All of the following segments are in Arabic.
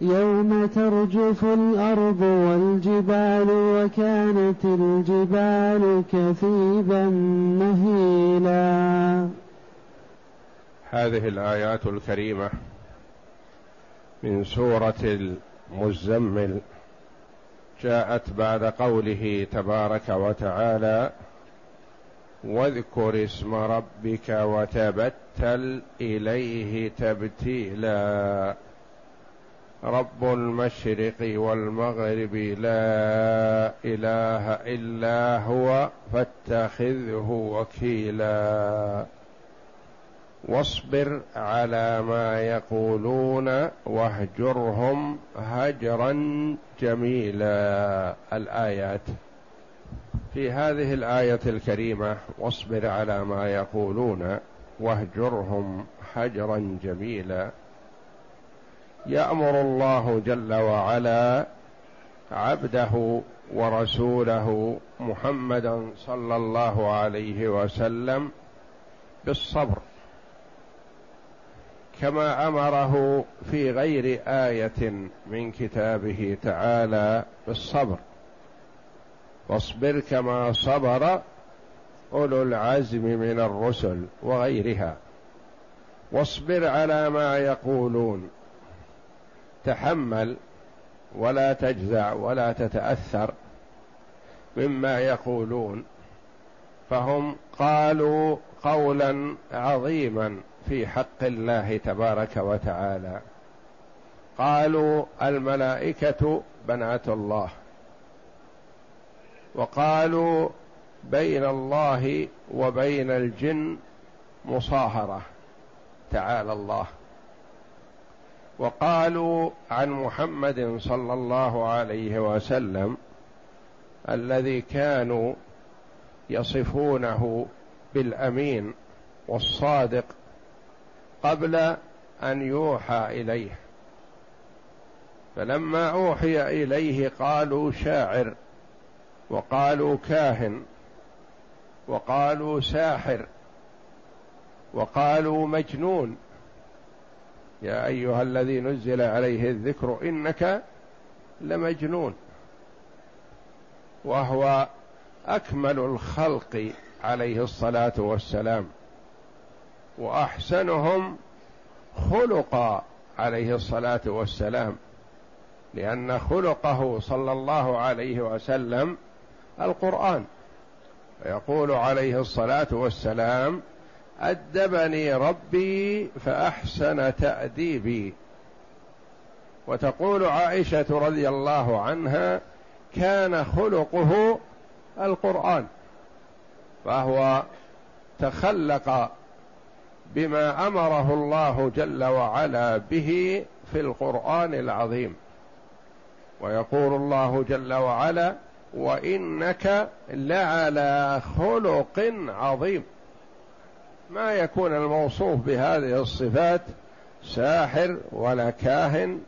يوم ترجف الأرض والجبال وكانت الجبال كثيبا مهيلا. هذه الآيات الكريمة من سورة المزمل. جاءت بعد قوله تبارك وتعالى واذكر اسم ربك وتبتل إليه تبتيلا. رب المشرق والمغرب لا إله إلا هو فاتخذه وكيلا. واصبر على ما يقولون واهجرهم هجرا جميلا. الآيات. في هذه الآية الكريمة واصبر على ما يقولون واهجرهم هجرا جميلا. يأمر الله جل وعلا عبده ورسوله محمدا صلى الله عليه وسلم بالصبر كما أمره في غير آية من كتابه تعالى بالصبر. واصبر كما صبر أولو العزم من الرسل وغيرها واصبر على ما يقولون. تحمل ولا تجزع ولا تتأثر مما يقولون فهم قالوا قولا عظيما في حق الله تبارك وتعالى. قالوا الملائكة بنات الله وقالوا بين الله وبين الجن مصاهرة تعالى الله. وقالوا عن محمد صلى الله عليه وسلم الذي كانوا يصفونه بالأمين والصادق قبل أن يوحى إليه. فلما أوحي إليه قالوا شاعر وقالوا كاهن وقالوا ساحر وقالوا مجنون يا أيها الذي نزل عليه الذكر إنك لمجنون. وهو أكمل الخلق عليه الصلاة والسلام. وأحسنهم خلقا عليه الصلاة والسلام. لأن خلقه صلى الله عليه وسلم القرآن. ويقول عليه الصلاة والسلام ادبني ربي فأحسن تأديبي. وتقول عائشة رضي الله عنها كان خلقه القرآن فهو تخلق بما أمره الله جل وعلا به في القرآن العظيم. ويقول الله جل وعلا وإنك لعلى خلق عظيم ما يكون الموصوف بهذه الصفات ساحر ولا كاهن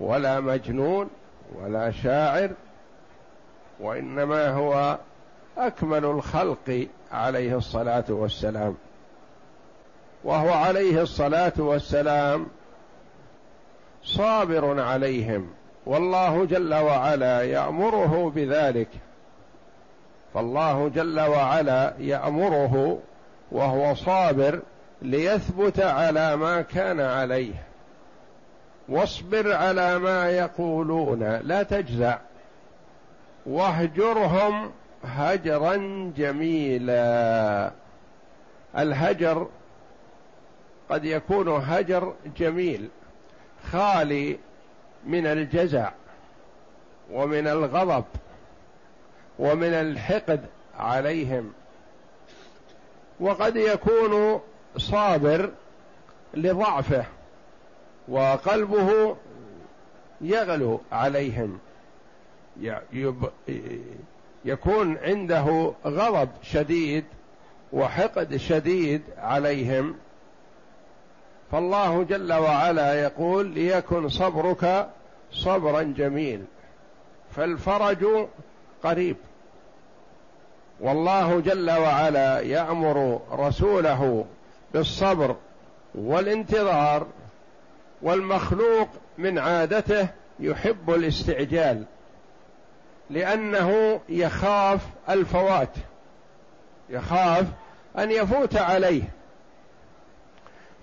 ولا مجنون ولا شاعر وإنما هو أكمل الخلق عليه الصلاة والسلام. وهو عليه الصلاة والسلام صابر عليهم والله جل وعلا يأمره بذلك. فالله جل وعلا يأمره وهو صابر ليثبت على ما كان عليه. واصبر على ما يقولون لا تجزع. واهجرهم هجرا جميلا. الهجر قد يكون هجر جميل خالي من الجزع ومن الغضب ومن الحقد عليهم. وقد يكون صابر لضعفه وقلبه يغلو عليهم. يكون عنده غضب شديد وحقد شديد عليهم. فالله جل وعلا يقول ليكن صبرك صبرا جميل. فالفرج قريب. والله جل وعلا يأمر رسوله بالصبر والانتظار والمخلوق من عادته يحب الاستعجال لأنه يخاف الفوات يخاف أن يفوت عليه.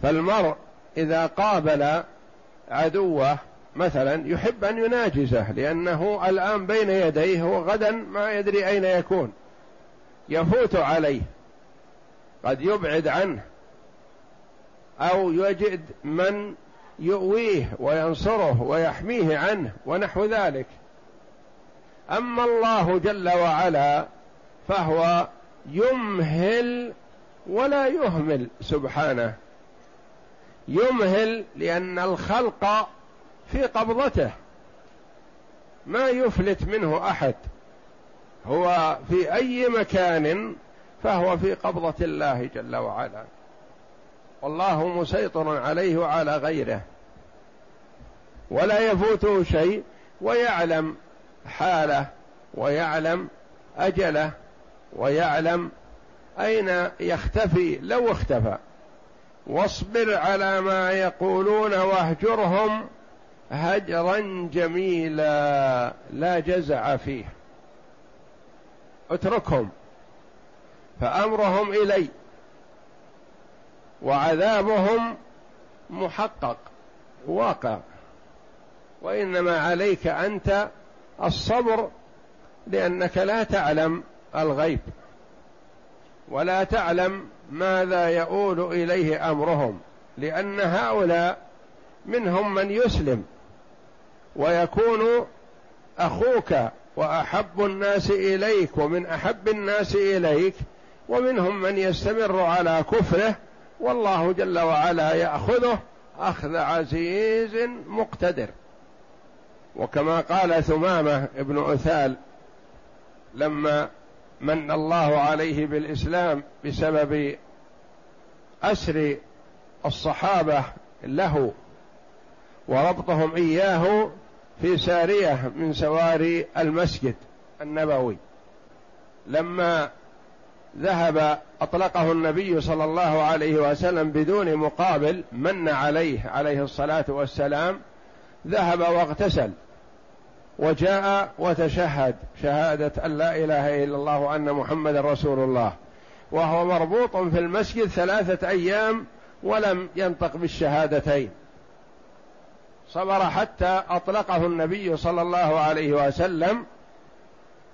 فالمرء إذا قابل عدوه مثلا يحب أن يناجزه لأنه الآن بين يديه وغدا ما يدري أين يكون. يفوت عليه. قد يبعد عنه. أو يجد من يؤويه وينصره ويحميه عنه ونحو ذلك. أما الله جل وعلا فهو يمهل ولا يهمل سبحانه. يمهل لأن الخلق في قبضته. ما يفلت منه أحد. هو في أي مكان فهو في قبضة الله جل وعلا. والله مسيطر عليه وعلى غيره. ولا يفوته شيء ويعلم حاله ويعلم أجله ويعلم أين يختفي لو اختفى. واصبر على ما يقولون واهجرهم هجرا جميلا لا جزع فيه. أتركهم فأمرهم إلي وعذابهم محقق واقع وإنما عليك أنت الصبر لأنك لا تعلم الغيب ولا تعلم ماذا يؤول إليه أمرهم لأن هؤلاء منهم من يسلم ويكون أخوك وأحب الناس إليك ومن أحب الناس إليك ومنهم من يستمر على كفره والله جل وعلا يأخذه أخذ عزيز مقتدر. وكما قال ثمامة ابن أثال لما من الله عليه بالإسلام بسبب أسر الصحابة له وربطهم إياه في سارية من سواري المسجد النبوي. لما ذهب أطلقه النبي صلى الله عليه وسلم بدون مقابل من عليه عليه الصلاة والسلام ذهب واغتسل. وجاء وتشهد شهادة أن لا إله إلا الله وأن محمد رسول الله. وهو مربوط في المسجد ثلاثة أيام ولم ينطق بالشهادتين. صبر حتى أطلقه النبي صلى الله عليه وسلم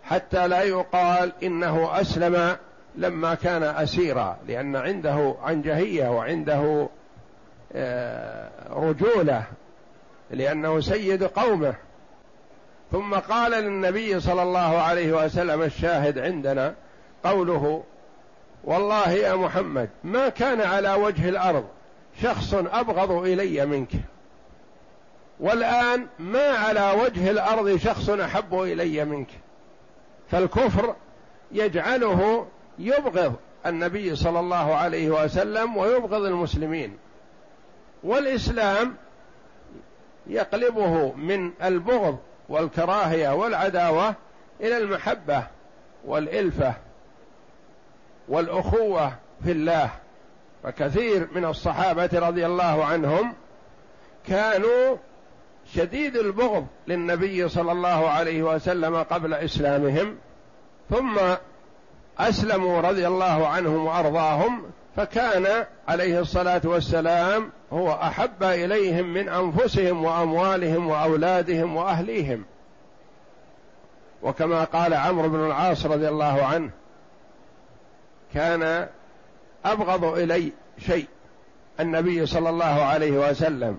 حتى لا يقال إنه أسلم لما كان أسيرا لأن عنده عنجهية وعنده آه، رجولة لأنه سيد قومه. ثم قال للنبي صلى الله عليه وسلم الشاهد عندنا قوله والله يا محمد ما كان على وجه الأرض شخص أبغض إلي منك. والآن ما على وجه الأرض شخص أحب إلي منك. فالكفر يجعله يبغض النبي صلى الله عليه وسلم ويبغض المسلمين. والإسلام يقلبه من البغض والكراهية والعداوة إلى المحبة والإلفة والأخوة في الله. فكثير من الصحابة رضي الله عنهم كانوا شديد البغض للنبي صلى الله عليه وسلم قبل إسلامهم ثم أسلموا رضي الله عنهم وأرضاهم فكان عليه الصلاة والسلام هو أحب إليهم من أنفسهم وأموالهم وأولادهم وأهليهم. وكما قال عمرو بن العاص رضي الله عنه كان أبغض إلي شيء النبي صلى الله عليه وسلم.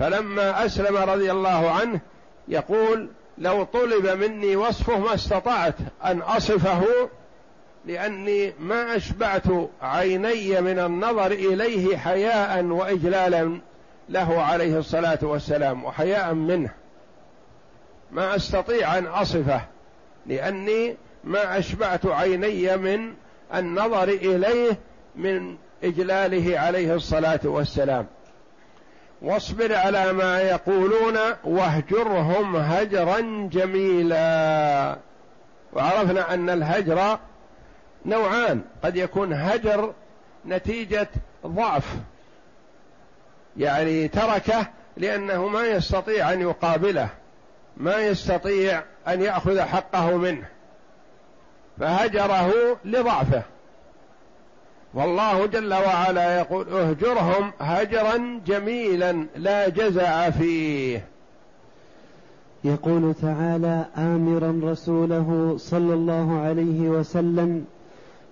فلما أسلم رضي الله عنه يقول لو طلب مني وصفه ما استطعت أن أصفه لأني ما أشبعت عيني من النظر إليه حياء وإجلالا له عليه الصلاة والسلام وحياء منه. ما أستطيع أن أصفه لأني ما أشبعت عيني من النظر إليه من إجلاله عليه الصلاة والسلام. واصبر على ما يقولون واهجرهم هجرا جميلا. وعرفنا أن الهجر نوعان. قد يكون هجر نتيجة ضعف يعني تركه لأنه ما يستطيع أن يقابله ما يستطيع أن يأخذ حقه منه فهجره لضعفه. والله جل وعلا يقول اهجرهم هجرا جميلا لا جزع فيه. يقول تعالى آمرا رسوله صلى الله عليه وسلم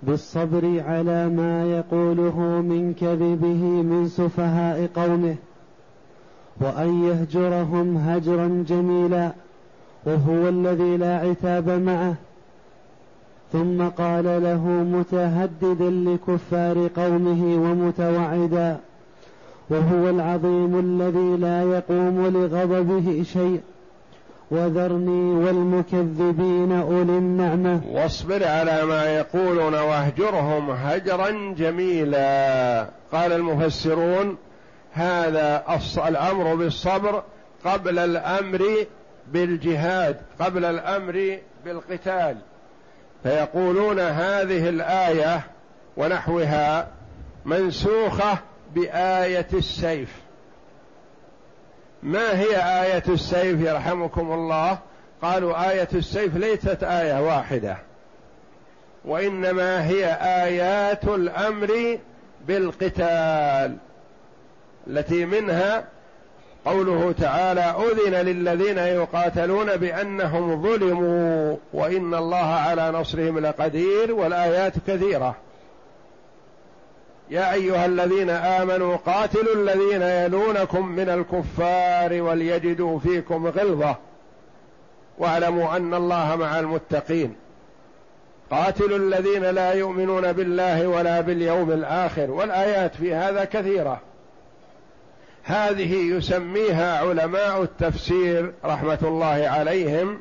بالصبر على ما يقوله من كذبه من سفهاء قومه وأن يهجرهم هجرا جميلا وهو الذي لا عتاب معه ثم قال له متهددا لكفار قومه ومتوعدا وهو العظيم الذي لا يقوم لغضبه شيء وذرني والمكذبين أولي النعمة. واصبر على ما يقولون واهجرهم هجرا جميلا. قال المفسرون هذا الأمر بالصبر قبل الأمر بالجهاد قبل الأمر بالقتال. فيقولون هذه الآية ونحوها منسوخة بآية السيف. ما هي آية السيف يرحمكم الله؟ قالوا آية السيف ليست آية واحدة وإنما هي آيات الأمر بالقتال التي منها قوله تعالى أذن للذين يقاتلون بأنهم ظلموا وإن الله على نصرهم لقدير والآيات كثيرة. يا أيها الذين آمنوا قاتلوا الذين يلونكم من الكفار وليجدوا فيكم غلظة واعلموا أن الله مع المتقين. قاتلوا الذين لا يؤمنون بالله ولا باليوم الآخر والآيات في هذا كثيرة. هذه يسميها علماء التفسير رحمة الله عليهم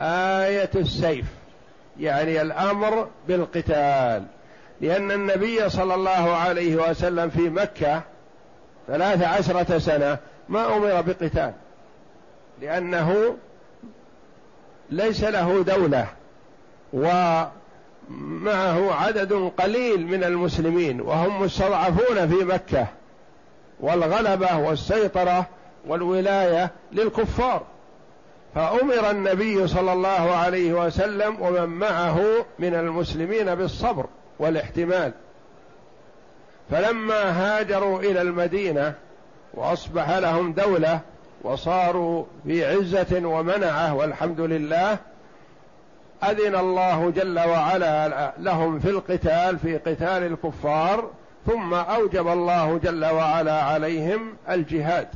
آية السيف يعني الأمر بالقتال. لأن النبي صلى الله عليه وسلم في مكة ثلاث عشرة سنة ما أمر بقتال لأنه ليس له دولة ومعه عدد قليل من المسلمين وهم مستضعفون في مكة. والغلبة والسيطرة والولاية للكفار. فأمر النبي صلى الله عليه وسلم ومن معه من المسلمين بالصبر والاحتمال. فلما هاجروا إلى المدينة وأصبح لهم دولة وصاروا في عزة ومنعة والحمد لله أذن الله جل وعلا لهم في القتال في قتال الكفار ثم أوجب الله جل وعلا عليهم الجهاد.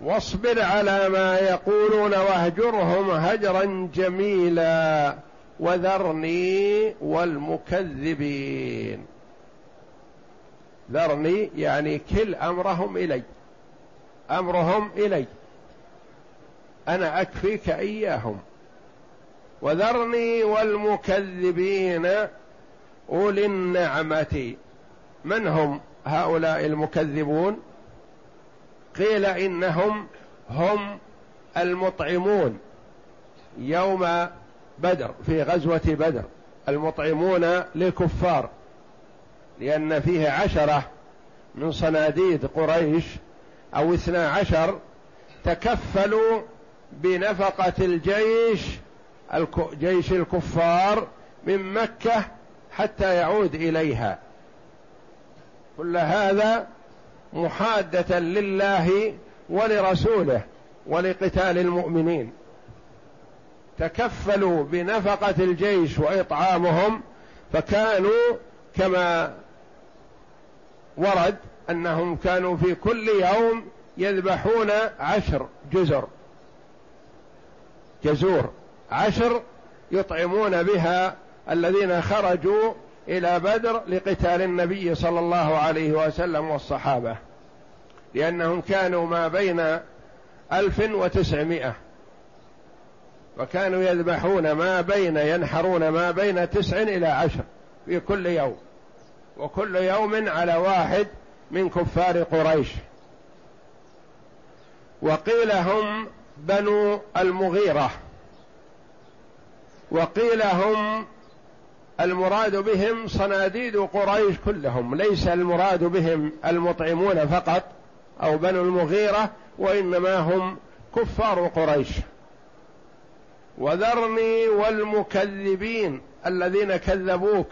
واصبر على ما يقولون واهجرهم هجرا جميلا وذرني والمكذبين. ذرني يعني كل أمرهم إلي. أمرهم إلي. أنا أكفيك إياهم. وذرني والمكذبين أولي النعمة. من هم هؤلاء المكذبون؟ قيل إنهم هم المطعمون يوم بدر في غزوة بدر. المطعمون للكفار لأن فيه عشرة من صناديد قريش أو اثنا عشر تكفلوا بنفقة الجيش جيش الكفار من مكة حتى يعود إليها. كل هذا محادة لله ولرسوله ولقتال المؤمنين. تكفلوا بنفقة الجيش وإطعامهم فكانوا كما ورد أنهم كانوا في كل يوم يذبحون عشر جزر جزور عشر يطعمون بها الذين خرجوا إلى بدر لقتال النبي صلى الله عليه وسلم والصحابة لأنهم كانوا ما بين ألف وتسعمائة وكانوا يذبحون ما بين ينحرون ما بين تسع إلى عشر في كل يوم وكل يوم على واحد من كفار قريش. وقيل هم بنو المغيرة وقيل هم المراد بهم صناديد قريش كلهم ليس المراد بهم المطعمون فقط أو بنو المغيرة وإنما هم كفار قريش. وذرني والمكذبين الذين كذبوك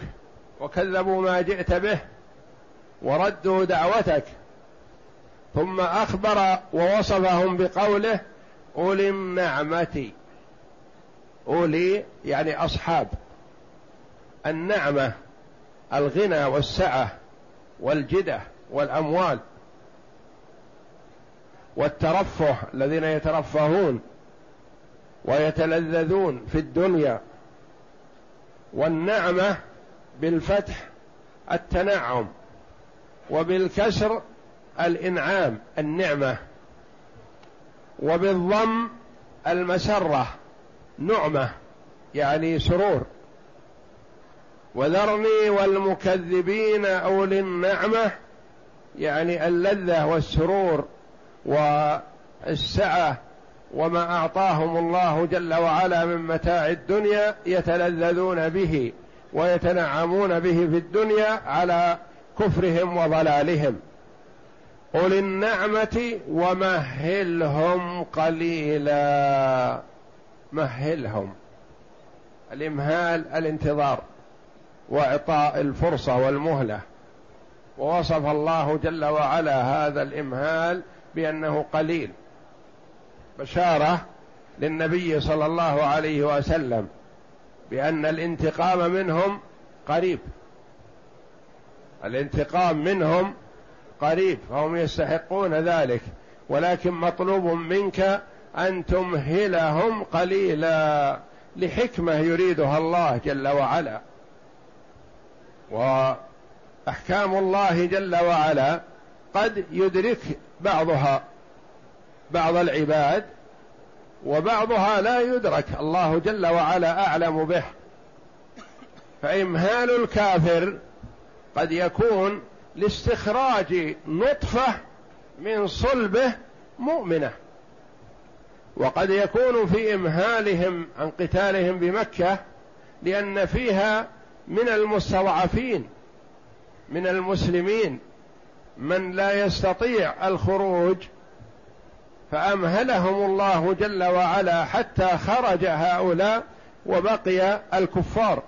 وكذبوا ما جئت به وردوا دعوتك. ثم أخبر ووصفهم بقوله أولي النعمة. أولي يعني أصحاب. النعمة الغنى والسعة والجدة والأموال والترفه الذين يترفهون ويتلذذون في الدنيا والنعمة بالفتح التنعم وبالكسر الإنعام النعمة وبالضم المسرة نعمة يعني سرور. وذرني والمكذبين أولي النعمة يعني اللذة والسرور والسعة وما أعطاهم الله جل وعلا من متاع الدنيا يتلذذون به ويتنعمون به في الدنيا على كفرهم وضلالهم. أولي النعمة ومهلهم قليلا. مهلهم. الإمهال الانتظار. وإعطاء الفرصة والمهلة. ووصف الله جل وعلا هذا الإمهال بأنه قليل. بشارة للنبي صلى الله عليه وسلم بأن الانتقام منهم قريب. الانتقام منهم قريب فهم يستحقون ذلك. ولكن مطلوب منك أن تمهلهم قليلا لحكمة يريدها الله جل وعلا. وأحكام الله جل وعلا قد يدرك بعضها بعض العباد وبعضها لا يدرك. الله جل وعلا أعلم به. فإمهال الكافر قد يكون لاستخراج نطفة من صلبه مؤمنة. وقد يكون في إمهالهم عن قتالهم بمكة لأن فيها من المستضعفين من المسلمين من لا يستطيع الخروج فأمهلهم الله جل وعلا حتى خرج هؤلاء وبقي الكفار.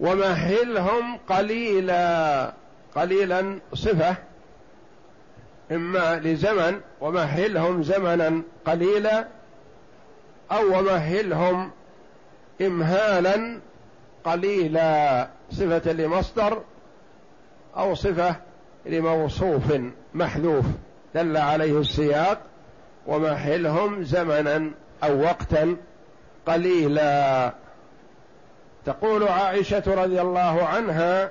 ومهلهم قليلا قليلا صفة إما لزمن ومهلهم زمنا قليلا أو ومهلهم إمهالا قليلا صفة لمصدر أو صفة لموصوف محذوف. دل عليه السياق ومهلهم زمنا أو وقتا قليلا. تقول عائشة رضي الله عنها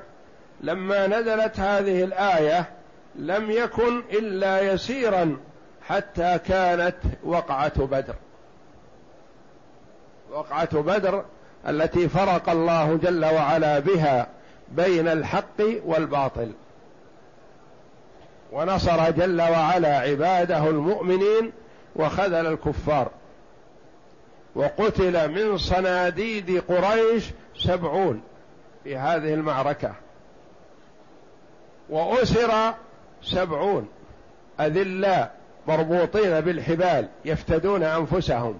لما نزلت هذه الآية لم يكن إلا يسيرا حتى كانت وقعة بدر. وقعة بدر التي فرق الله جل وعلا بها بين الحق والباطل. ونصر جل وعلا عباده المؤمنين وخذل الكفار. وقتل من صناديد قريش سبعون في هذه المعركة. وأسر سبعون أذلاء مربوطين بالحبال يفتدون أنفسهم.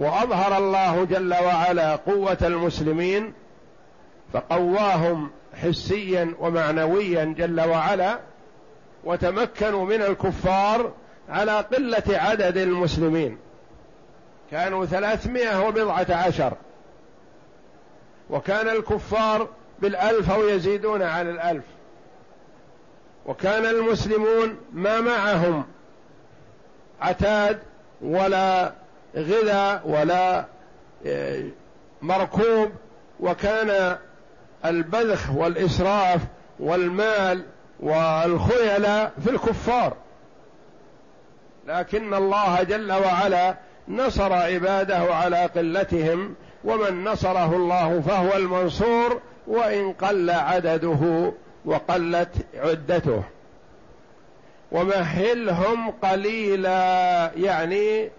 وأظهر الله جل وعلا قوة المسلمين فقواهم حسيا ومعنويا جل وعلا وتمكنوا من الكفار على قلة عدد المسلمين. كانوا ثلاثمائة وبضعة عشر. وكان الكفار بالألف أو يزيدون على الألف. وكان المسلمون ما معهم عتاد ولا غذاء ولا آه، مركوب وكان البذخ والإسراف والمال والخيلاء في الكفار. لكن الله جل وعلا نصر عباده على قلتهم ومن نصره الله فهو المنصور وإن قل عدده وقلت عدته. ومهلهم قليلا يعني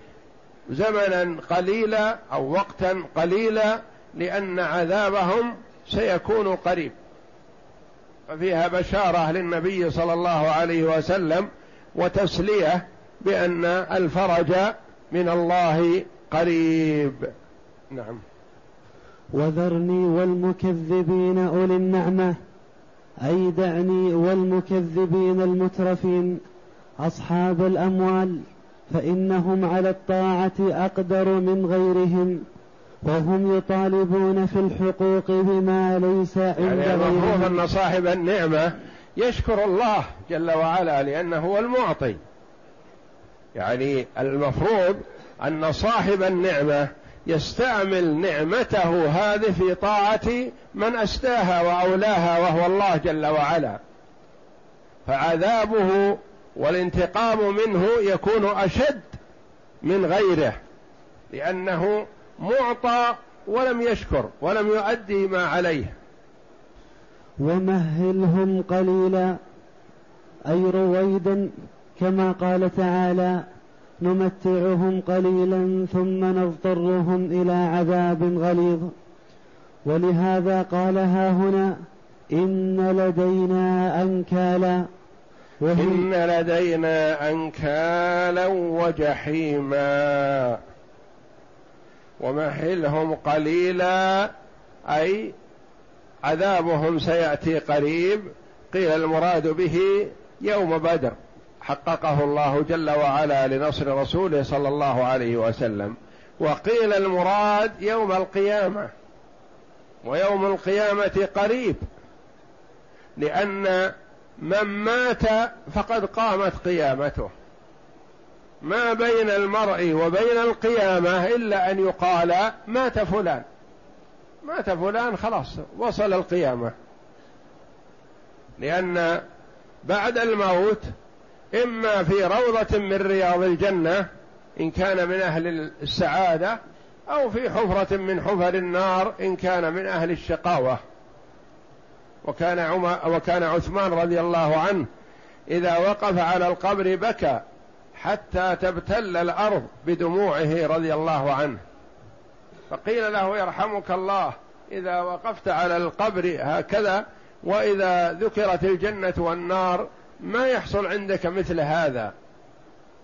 زمنا قليلا أو وقتا قليلا لأن عذابهم سيكون قريب. ففيها بشارة للنبي صلى الله عليه وسلم وتسلية بأن الفرج من الله قريب. نعم. وذرني والمكذبين أولي النعمة أي دعني والمكذبين المترفين أصحاب الأموال فإنهم على الطاعة أقدر من غيرهم وهم يطالبون في الحقوق بما ليس عند يعني المفروض أن صاحب النعمة يشكر الله جل وعلا لأنه هو المعطي. يعني المفروض أن صاحب النعمة يستعمل نعمته هذه في طاعة من اسداها وأولاها وهو الله جل وعلا. فعذابه والانتقام منه يكون أشد من غيره لأنه معطى ولم يشكر ولم يؤدي ما عليه. ومهلهم قليلا أي رويدا كما قال تعالى نمتعهم قليلا ثم نضطرهم إلى عذاب غليظ ولهذا قال ها هنا إن لدينا أنكالا إن لدينا أنكالا وجحيما. ومهلهم قليلا أي عذابهم سيأتي قريب. قيل المراد به يوم بدر. حققه الله جل وعلا لنصر رسوله صلى الله عليه وسلم. وقيل المراد يوم القيامة. ويوم القيامة قريب. لأن من مات فقد قامت قيامته. ما بين المرء وبين القيامة إلا أن يقال مات فلان. مات فلان خلاص وصل القيامة. لأن بعد الموت إما في روضة من رياض الجنة إن كان من أهل السعادة أو في حفرة من حفر النار إن كان من أهل الشقاوة. وكان عمر وكان عثمان رضي الله عنه إذا وقف على القبر بكى حتى تبتل الأرض بدموعه رضي الله عنه. فقيل له يرحمك الله إذا وقفت على القبر هكذا وإذا ذكرت الجنة والنار ما يحصل عندك مثل هذا؟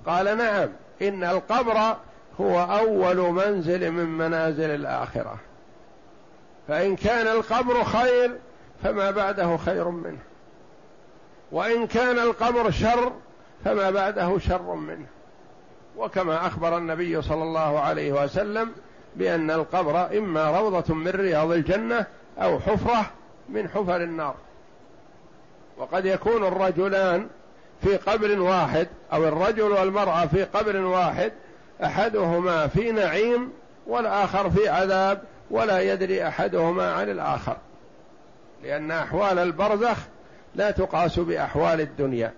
قال نعم إن القبر هو أول منزل من منازل الآخرة. فإن كان القبر خير فما بعده خير منه. وإن كان القبر شر فما بعده شر منه. وكما أخبر النبي صلى الله عليه وسلم بأن القبر إما روضة من رياض الجنة أو حفرة من حفر النار. وقد يكون الرجلان في قبر واحد أو الرجل والمرأة في قبر واحد أحدهما في نعيم والآخر في عذاب ولا يدري أحدهما عن الآخر. لأن أحوال البرزخ لا تقاس بأحوال الدنيا.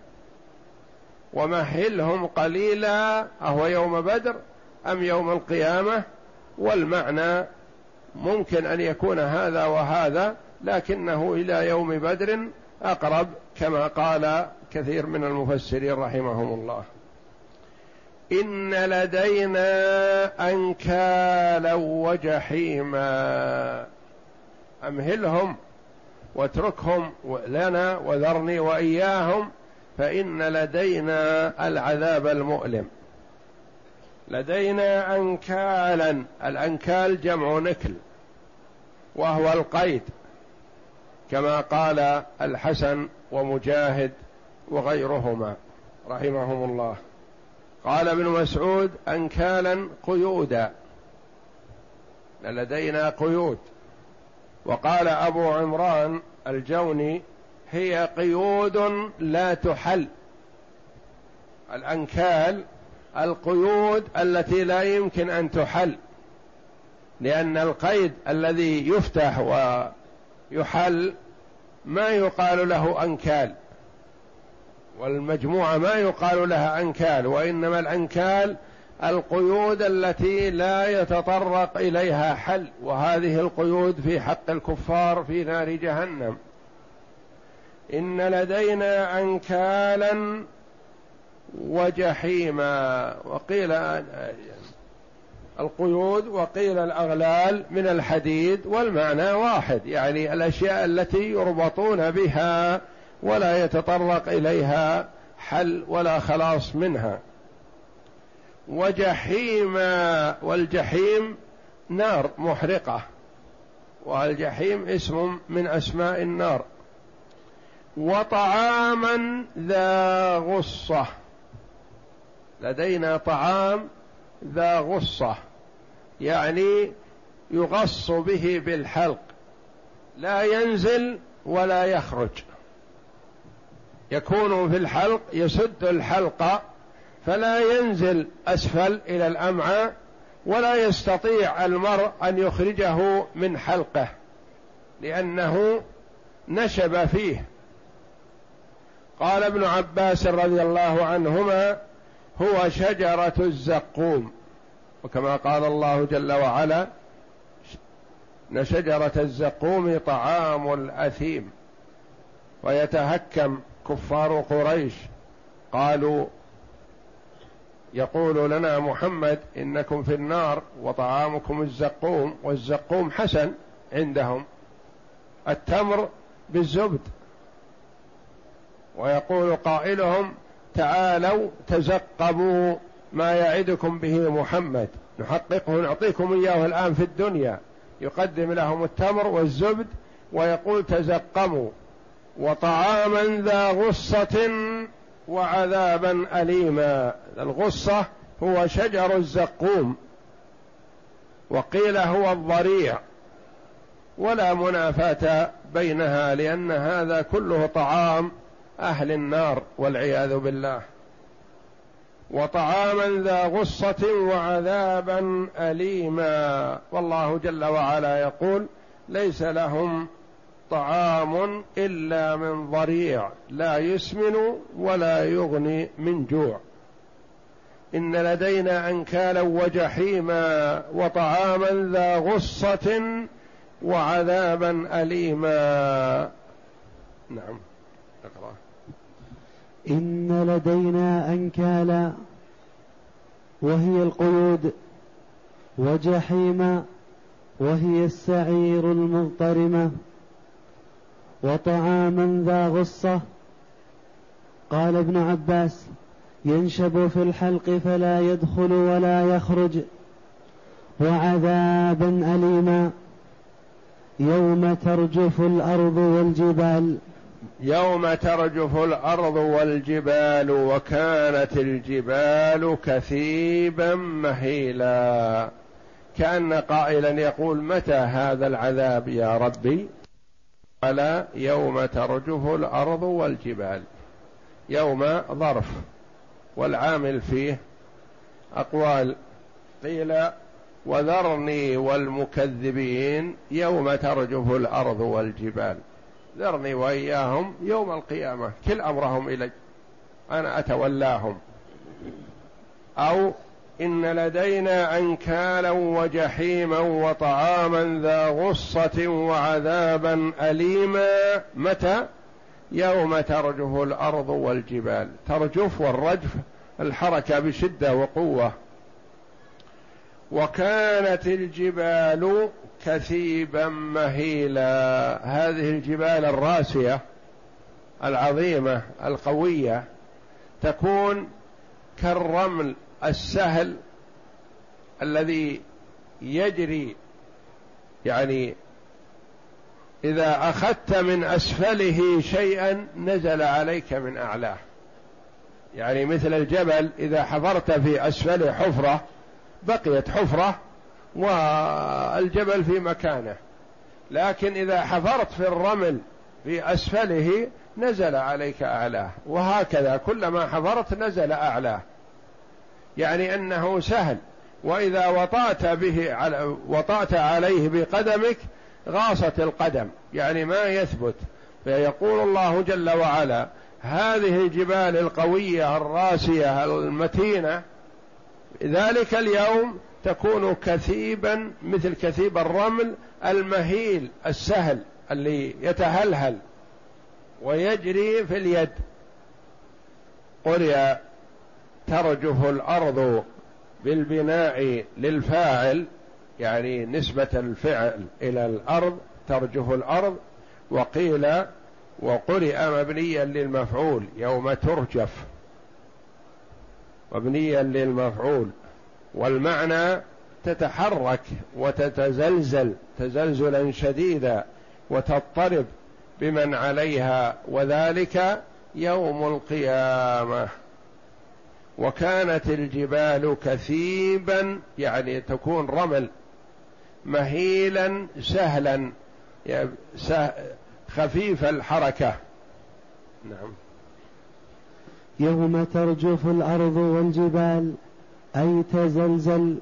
ومهلهم قليلا أهو يوم بدر أم يوم القيامة والمعنى ممكن أن يكون هذا وهذا لكنه إلى يوم بدر أقرب كما قال كثير من المفسرين رحمهم الله. إن لدينا أنكالا وجحيما. أمهلهم واتركهم لنا وذرني وإياهم فإن لدينا العذاب المؤلم. لدينا انكالا الأنكال جمع نكل وهو القيد كما قال الحسن ومجاهد وغيرهما رحمهم الله. قال ابن مسعود انكالا قيودا لدينا قيود. وقال أبو عمران الجوني هي قيود لا تحل. الأنكال القيود التي لا يمكن أن تحل لأن القيد الذي يفتح ويحل ما يقال له أنكال والمجموعة ما يقال لها أنكال وإنما الأنكال القيود التي لا يتطرق إليها حل وهذه القيود في حق الكفار في نار جهنم. إن لدينا انكالا وجحيما. وقيل القيود وقيل الأغلال من الحديد والمعنى واحد يعني الأشياء التي يربطون بها ولا يتطرق إليها حل ولا خلاص منها. وجحيما والجحيم نار محرقة والجحيم اسم من أسماء النار. وطعاما ذا غصة لدينا طعام ذا غصة يعني يغص به بالحلق لا ينزل ولا يخرج. يكون في الحلق يسد الحلق فلا ينزل أسفل إلى الأمعاء ولا يستطيع المرء أن يخرجه من حلقه لأنه نشب فيه. قال ابن عباس رضي الله عنهما هو شجرة الزقوم. وكما قال الله جل وعلا إن شجرة الزقوم طعام الأثيم. ويتهكم كفار قريش قالوا يقول لنا محمد إنكم في النار وطعامكم الزقوم والزقوم حسن عندهم. التمر بالزبد. ويقول قائلهم تعالوا تزقبوا ما يعدكم به محمد. نحققه نعطيكم إياه الآن في الدنيا. يقدم لهم التمر والزبد ويقول تزقموا. وطعاما ذا غصة وعذابا أليما. الغصة هو شجر الزقوم وقيل هو الضريع ولا منافاة بينها لأن هذا كله طعام أهل النار والعياذ بالله. وطعاما ذا غصة وعذابا أليما. والله جل وعلا يقول ليس لهم طعام إلا من ضريع لا يسمن ولا يغني من جوع. إن لدينا أنكالا وجحيما وطعاما ذا غصة وعذابا أليما. نعم. اقرأ. إن لدينا أنكالا وهي القيود وجحيما وهي السعير المضطرمة. وطعاما ذا غصة. قال ابن عباس ينشب في الحلق فلا يدخل ولا يخرج وعذابا أليما. يوم ترجف الأرض والجبال. يوم ترجف الأرض والجبال وكانت الجبال كثيبا مهيلا. كأن قائلا يقول متى هذا العذاب يا ربي؟ قال يوم ترجف الأرض والجبال يوم ظرف والعامل فيه أقوال قيل وذرني والمكذبين يوم ترجف الأرض والجبال. ذرني وإياهم يوم القيامة كل أمرهم إلي أنا أتولاهم. أو إن لدينا انكالا وجحيما وطعاما ذا غصة وعذابا أليما. متى؟ يوم ترجف الأرض والجبال. ترجف والرجف الحركة بشدة وقوة. وكانت الجبال كثيبا مهيلا. هذه الجبال الراسية العظيمة القوية تكون كالرمل السهل الذي يجري يعني إذا أخذت من أسفله شيئا نزل عليك من أعلاه. يعني مثل الجبل إذا حفرت في اسفله حفرة بقيت حفرة والجبل في مكانه. لكن إذا حفرت في الرمل في أسفله نزل عليك أعلاه. وهكذا كلما حفرت نزل أعلاه. يعني أنه سهل. وإذا وطأت به على وطأت عليه بقدمك غاصت القدم. يعني ما يثبت. فيقول الله جل وعلا هذه الجبال القوية الراسية المتينة ذلك اليوم تكون كثيبا مثل كثيب الرمل المهيل السهل اللي يتهلهل ويجري في اليد. قرئ ترجف الأرض بالبناء للفاعل يعني نسبة الفعل إلى الأرض ترجف الأرض وقيل وقرئ مبنيا للمفعول يوم ترجف. مبنيا للمفعول والمعنى تتحرك وتتزلزل تزلزلا شديدا وتضطرب بمن عليها وذلك يوم القيامة. وكانت الجبال كثيبا يعني تكون رمل مهيلا سهلا خفيف الحركة. نعم. يوم ترجف الأرض والجبال اي تزلزل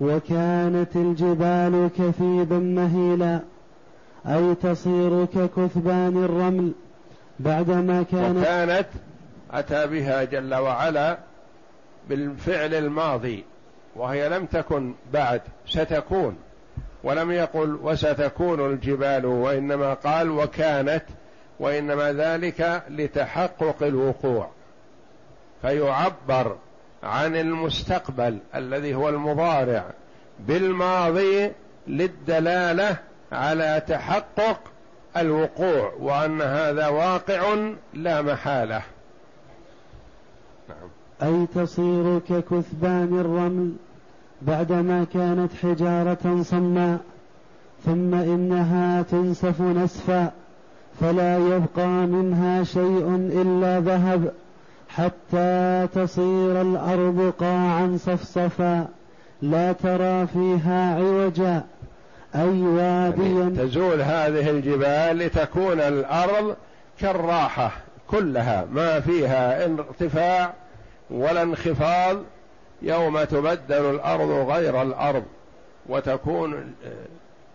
وكانت الجبال كثيبا مهيلا أي تصير ككثبان الرمل بعدما كانت وكانت أتى بها جل وعلا بالفعل الماضي وهي لم تكن بعد ستكون. ولم يقل وستكون الجبال وإنما قال وكانت وإنما ذلك لتحقق الوقوع. فيعبر عن المستقبل الذي هو المضارع بالماضي للدلالة على تحقق الوقوع وأن هذا واقع لا محالة. أي تصير ككثبان الرمل بعدما كانت حجارة صماء ثم إنها تنسف نسفا فلا يبقى منها شيء إلا ذهب حتى تصير الأرض قاعا صفصفا لا ترى فيها عوجا أي واديا يعني تزول هذه الجبال لتكون الأرض كالراحة كلها ما فيها ارتفاع ولا انخفاض يوم تبدل الأرض غير الأرض وتكون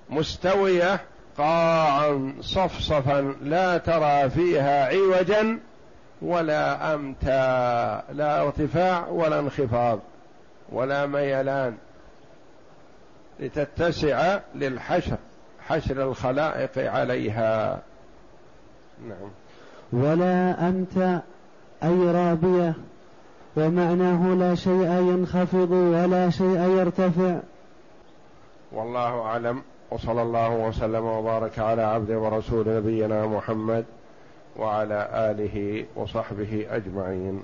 مستوية قاعا صفصفا لا ترى فيها عوجا ولا أمتا لا ارتفاع ولا انخفاض ولا ميلان لتتسع للحشر حشر الخلائق عليها. نعم. ولا أمتا أي رابية؟ ومعناه لا شيء ينخفض ولا شيء يرتفع. والله أعلم. وصلى الله وسلم وبارك على عبد ورسول نبينا محمد وعلى آله وصحبه أجمعين.